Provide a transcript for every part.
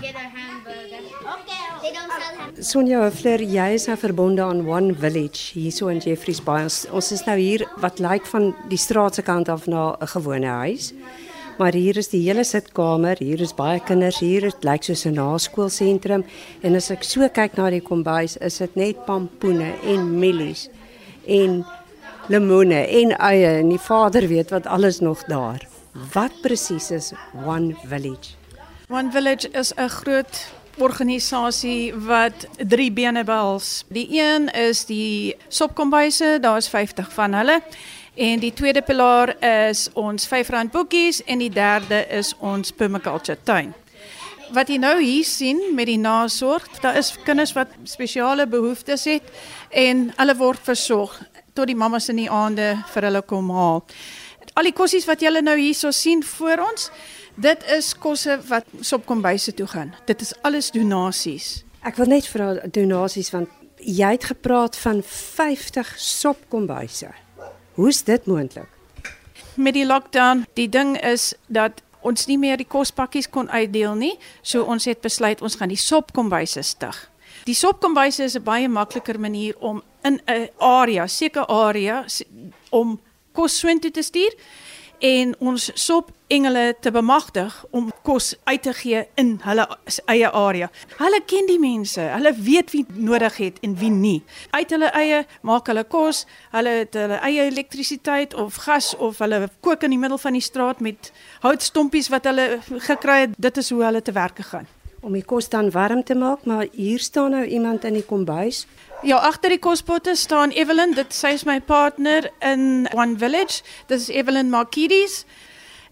get a hamburger. Okay. They don't sell hamburgers. Sonja Hoefler, jy is nou verbonde aan One Village hierso in Jeffreys Bay. Ons, ons is nou hier wat lyk van die straat se kant af na 'n gewone huis. Maar hier is die hele sitkamer, hier is baie kinders, hier is lyk soos 'n naskoolsentrum en as ek so kyk na die kombuis, is dit net pampoene en mielies en lemone en eie en die vader weet wat alles nog daar. Wat presies is One Village? One Village is 'n groot organisasie wat drie bene behels. Die een is die sopkombuise, daar's 50 van hulle. En die tweede pilaar is ons R5 boekies en die derde is ons permaculture tuin. Wat jy nou hier sien met die nasorg, daar is kinders wat spesiale behoeftes het en hulle word versorg tot die mammas in die aande vir hulle kom haal. Al die kossies wat julle nou hierso sien voor ons, dit is kosse wat sopkombuise toe gaan. Dit is alles donasies. Ek wil net vra donasies want jy het gepraat van 50 sopkombuise. Hoe's dit moontlik? Met die lockdown, die ding is dat ons nie meer die kospakkies kon uitdeel nie, so ons het besluit ons gaan die sopkombuise stig. Die sopkombuise is 'n baie makliker manier om in 'n area, seker area om kos soontoe te stuur en ons sop engele te bemagtig om kos uit te gee in hulle eie area. Hulle ken die mense, hulle weet wie nodig het en wie nie. Uit hulle eie maak hulle kos, hulle het hulle eie elektrisiteit of gas of hulle kook in die middel van die straat met houtstompies wat hulle gekry het. Dit is hoe hulle te werk gaan. Om die kos dan warm te maak, maar hier staan nou iemand in die kombuis. Ja, agter die kospotte staan Evelyn, dit sy is my partner in One Village. Dit is Evelyn Markidis.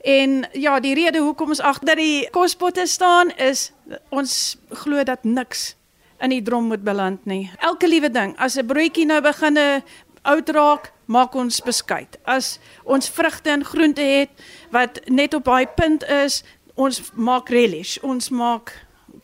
En ja, die rede hoekom ons agter die kospotte staan is ons glo dat niks in die drom moet beland nie. Elke liewe ding, as 'n broodjie nou begine oud raak, maak ons beskuit. As ons vrugte en groente het wat net op daai punt is, ons maak relish, ons maak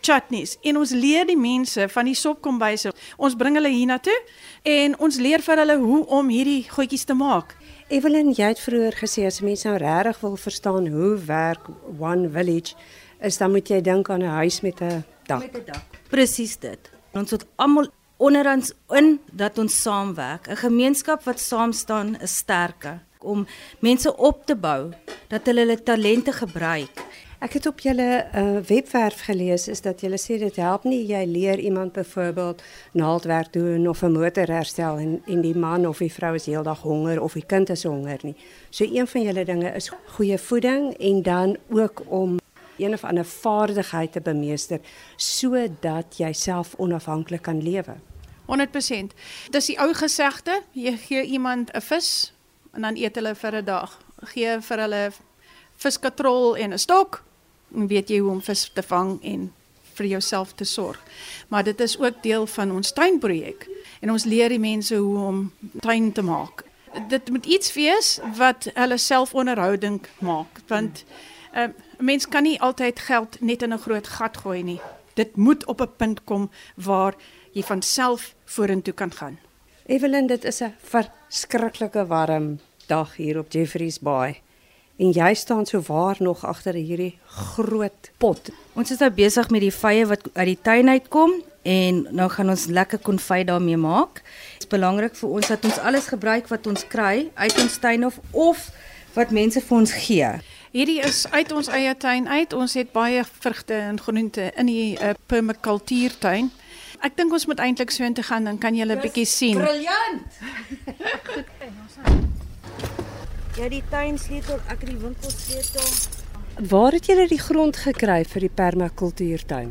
chutneys en ons leer die mense van die sopkombuise. Ons bring hulle hiernatoe en ons leer vir hulle hoe om hierdie goedjies te maak. Evelyn, jy het vroeër gesê as mense nou regtig wil verstaan hoe werk One Village, is dan moet jy dink aan 'n huis met 'n dak. Met 'n dak. Presies dit. Ons moet almal onder ons in dat ons saamwerk. 'n Gemeenskap wat saam staan is sterker om mense op te bou dat hulle hulle talente gebruik. Ek het op julle uh, webwerf gelees is dat julle sê dit help nie jy leer iemand byvoorbeeld naaldwerk doen of 'n motor herstel en en die man of die vrou is heeldag honger of die kind is honger nie. So een van julle dinge is goeie voeding en dan ook om een of ander vaardigheid te bemeester sodat jy self onafhanklik kan lewe. 100%. Dis die ou gesegde, jy gee iemand 'n vis en dan eet hulle vir 'n dag. Gee vir hulle viskatrol en 'n stok weet jy hoe om vis te vang en vir jouself te sorg. Maar dit is ook deel van ons tuinprojek en ons leer die mense hoe om tuin te maak. Dit moet iets wees wat hulle selfonderhouding maak want 'n uh, mens kan nie altyd geld net in 'n groot gat gooi nie. Dit moet op 'n punt kom waar jy van self vorentoe kan gaan. Evelyn, dit is 'n verskriklike warm dag hier op Jeffreys Bay. En jy staan so waar nog agter hierdie groot pot. Ons is nou besig met die vye wat uit die tuin uitkom en nou gaan ons lekker konfyt daarmee maak. Dit is belangrik vir ons dat ons alles gebruik wat ons kry uit ons tuin of of wat mense vir ons gee. Hierdie is uit ons eie tuin uit. Ons het baie vrugte en groente in die uh, permakultuurtuin. Ek dink ons moet eintlik so intoe gaan dan kan jy 'n bietjie sien. Briljant. Ja, die tuin sleutel, ek het die winkel sleutel. Waar het julle die grond gekry vir die permakultuurtuin?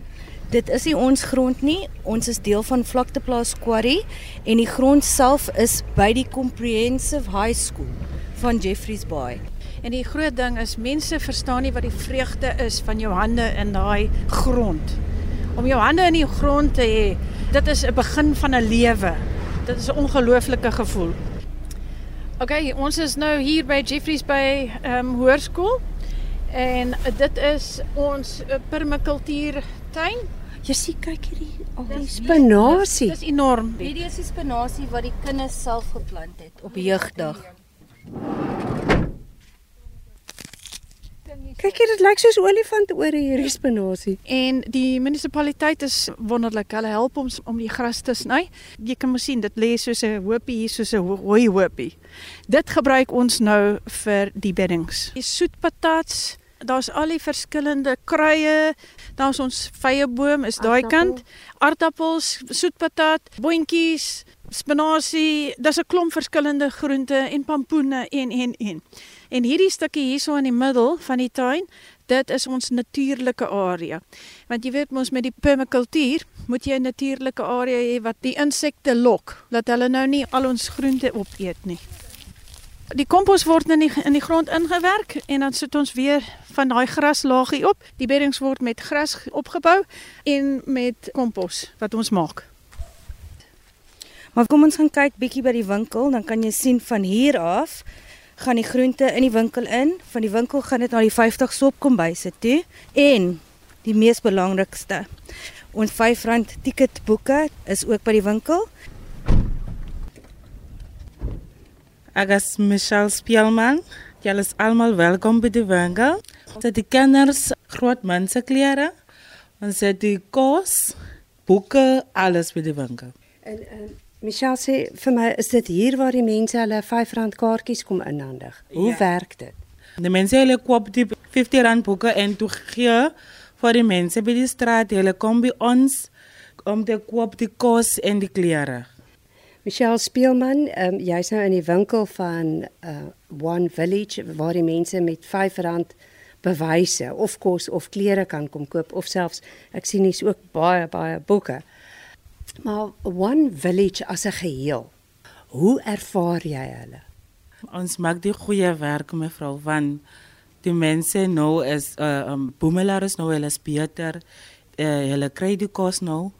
Dit is nie ons grond nie. Ons is deel van Vlakteplaas Quarry en die grond self is by die Comprehensive High School van Jeffreys Bay. En die groot ding is mense verstaan nie wat die vreugde is van jou hande in daai grond. Om jou hande in die grond te hê, dit is 'n begin van 'n lewe. Dit is 'n ongelooflike gevoel. OK, ons is nou hier by Jeffreys Bay ehm um, Hoërskool en dit is ons uh, permakultuurtuin. Jy sien kyk hierdie al die spinasie. Dis enorm. Hierdie is die spinasie wat die kinders self geplant het op jeugdag. Kyk jy, dit lyk soos olifant oor hierdie spinasie. En die munisipaliteit is wonderlik. Hulle help ons om die gras te sny. Jy kan mos sien dit lê soos 'n hoopie hier soos 'n rooi hoopie. Dit gebruik ons nou vir die beddings. Die soetpatats, daar's al die verskillende kruie. Daar's ons vyeboom is daai kant. Aardappels, soetpatat, boontjies, spinasie, daar's 'n klomp verskillende groente en pampoene en en en. En hierdie stukkie hierso in die middel van die tuin, dit is ons natuurlike area. Want jy weet mos met die permakultuur moet jy 'n natuurlike area hê wat die insekte lok, dat hulle nou nie al ons groente opeet nie. Die kompos word in die in die grond ingewerk en dan sit ons weer van daai graslaagie op. Die beddings word met gras opgebou en met kompos wat ons maak. Maar kom ons gaan kyk bietjie by die winkel, dan kan jy sien van hier af gaan die groente in die winkel in. Van die winkel gaan dit na die 50 sopkombuise toe en die mees belangrikste. Ons R5 tiketboeke is ook by die winkel. Ek is Michelle Spielman. Julle is almal welkom by die winkel. Dit die kinders groot mense klere. Ons het die kos, boeke, alles by die winkel. En ehm um, Michelle sê vir my is dit hier waar die mense hulle R5 kaartjies kom inhandig. Hoe ja. werk dit? Die mense hulle koop die R50 boeke en toe gee vir die mense by die straat, hulle kom by ons om te koop die kos en die klere. Michelle Spielman, um, jy's nou in die winkel van uh, One Village waar die mense met R5 bewyse of kos of klere kan kom koop of selfs ek sien hier's ook baie baie boeke. Maar One Village as 'n geheel. Hoe ervaar jy hulle? Ons maak die goeie werk mevrou van die mense nou is uh um boemelaar is nou hulle is beter. Uh, hulle kry die kos nou.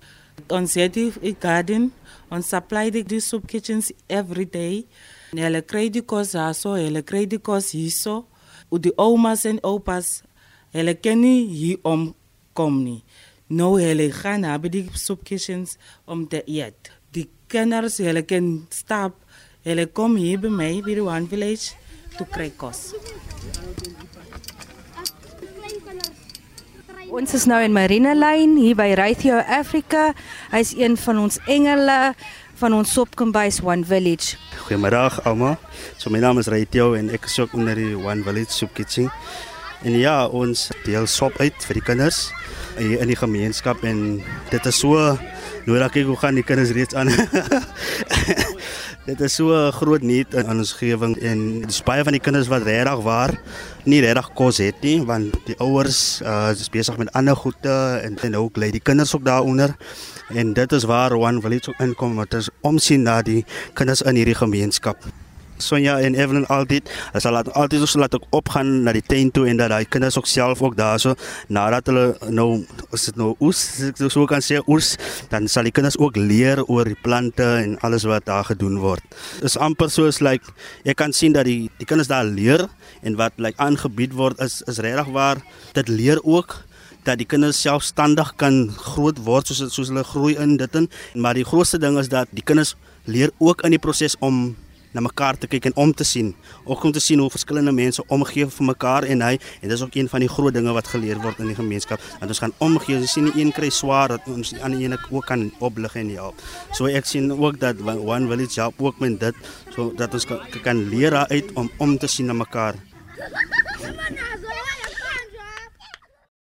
Ons het die garden, ons supply die, die soup kitchens every day. Hulle kry die kos so, hulle kry die kos hierso. Die oumas en oupas, hulle ken nie hier om kom nie. Nou hulle gaan na by die soup kitchens om te eet. Die kinders hulle kan stap. Hulle kom hier by my by die One Village to kry kos. Ons is nou in Marine Lane hier by Raytheon Africa. Hy's een van ons engele van ons sopkombuis One Village. Goeiemiddag almal. So my naam is Raytheon en ek is ook onder die One Village Soup Kitchen. En ja, ons deel sop uit vir die kinders in die gemeenskap en dit is so dat ek hoe gaan die kinders reeds aan. dit is so groot nuut in ons gewing en die baie van die kinders wat regtig waar nie regtig kos het nie want die ouers uh, is besig met ander goede en en ook lê die kinders ook daaronder en dit is waar One Village inkom wat is omsien na die kinders in hierdie gemeenskap. Sonja en Evelyn altyd, as hulle altyd so laat ek opgaan na die tuin toe en dat daai kinders ook self ook daarso nadat hulle nou as dit nou oes so kan sê oes, dan sal die kinders ook leer oor die plante en alles wat daar gedoen word. Is amper soos like jy kan sien dat die die kinders daar leer en wat like aangebied word is is regtig waar dit leer ook dat die kinders selfstandig kan groot word soos soos hulle groei in dit en maar die grootste ding is dat die kinders leer ook in die proses om na mekaar te kyk en om te sien. Ook om te sien hoe verskillende mense omgee vir mekaar en hy en dis ook een van die groot dinge wat geleer word in die gemeenskap. Dat ons gaan omgee. Ons sien nie een kry swaar dat ons die ander een ook kan oplig en help. So ek sien ook dat one village help ook met dit so dat ons kan, kan leer uit om om te sien na mekaar.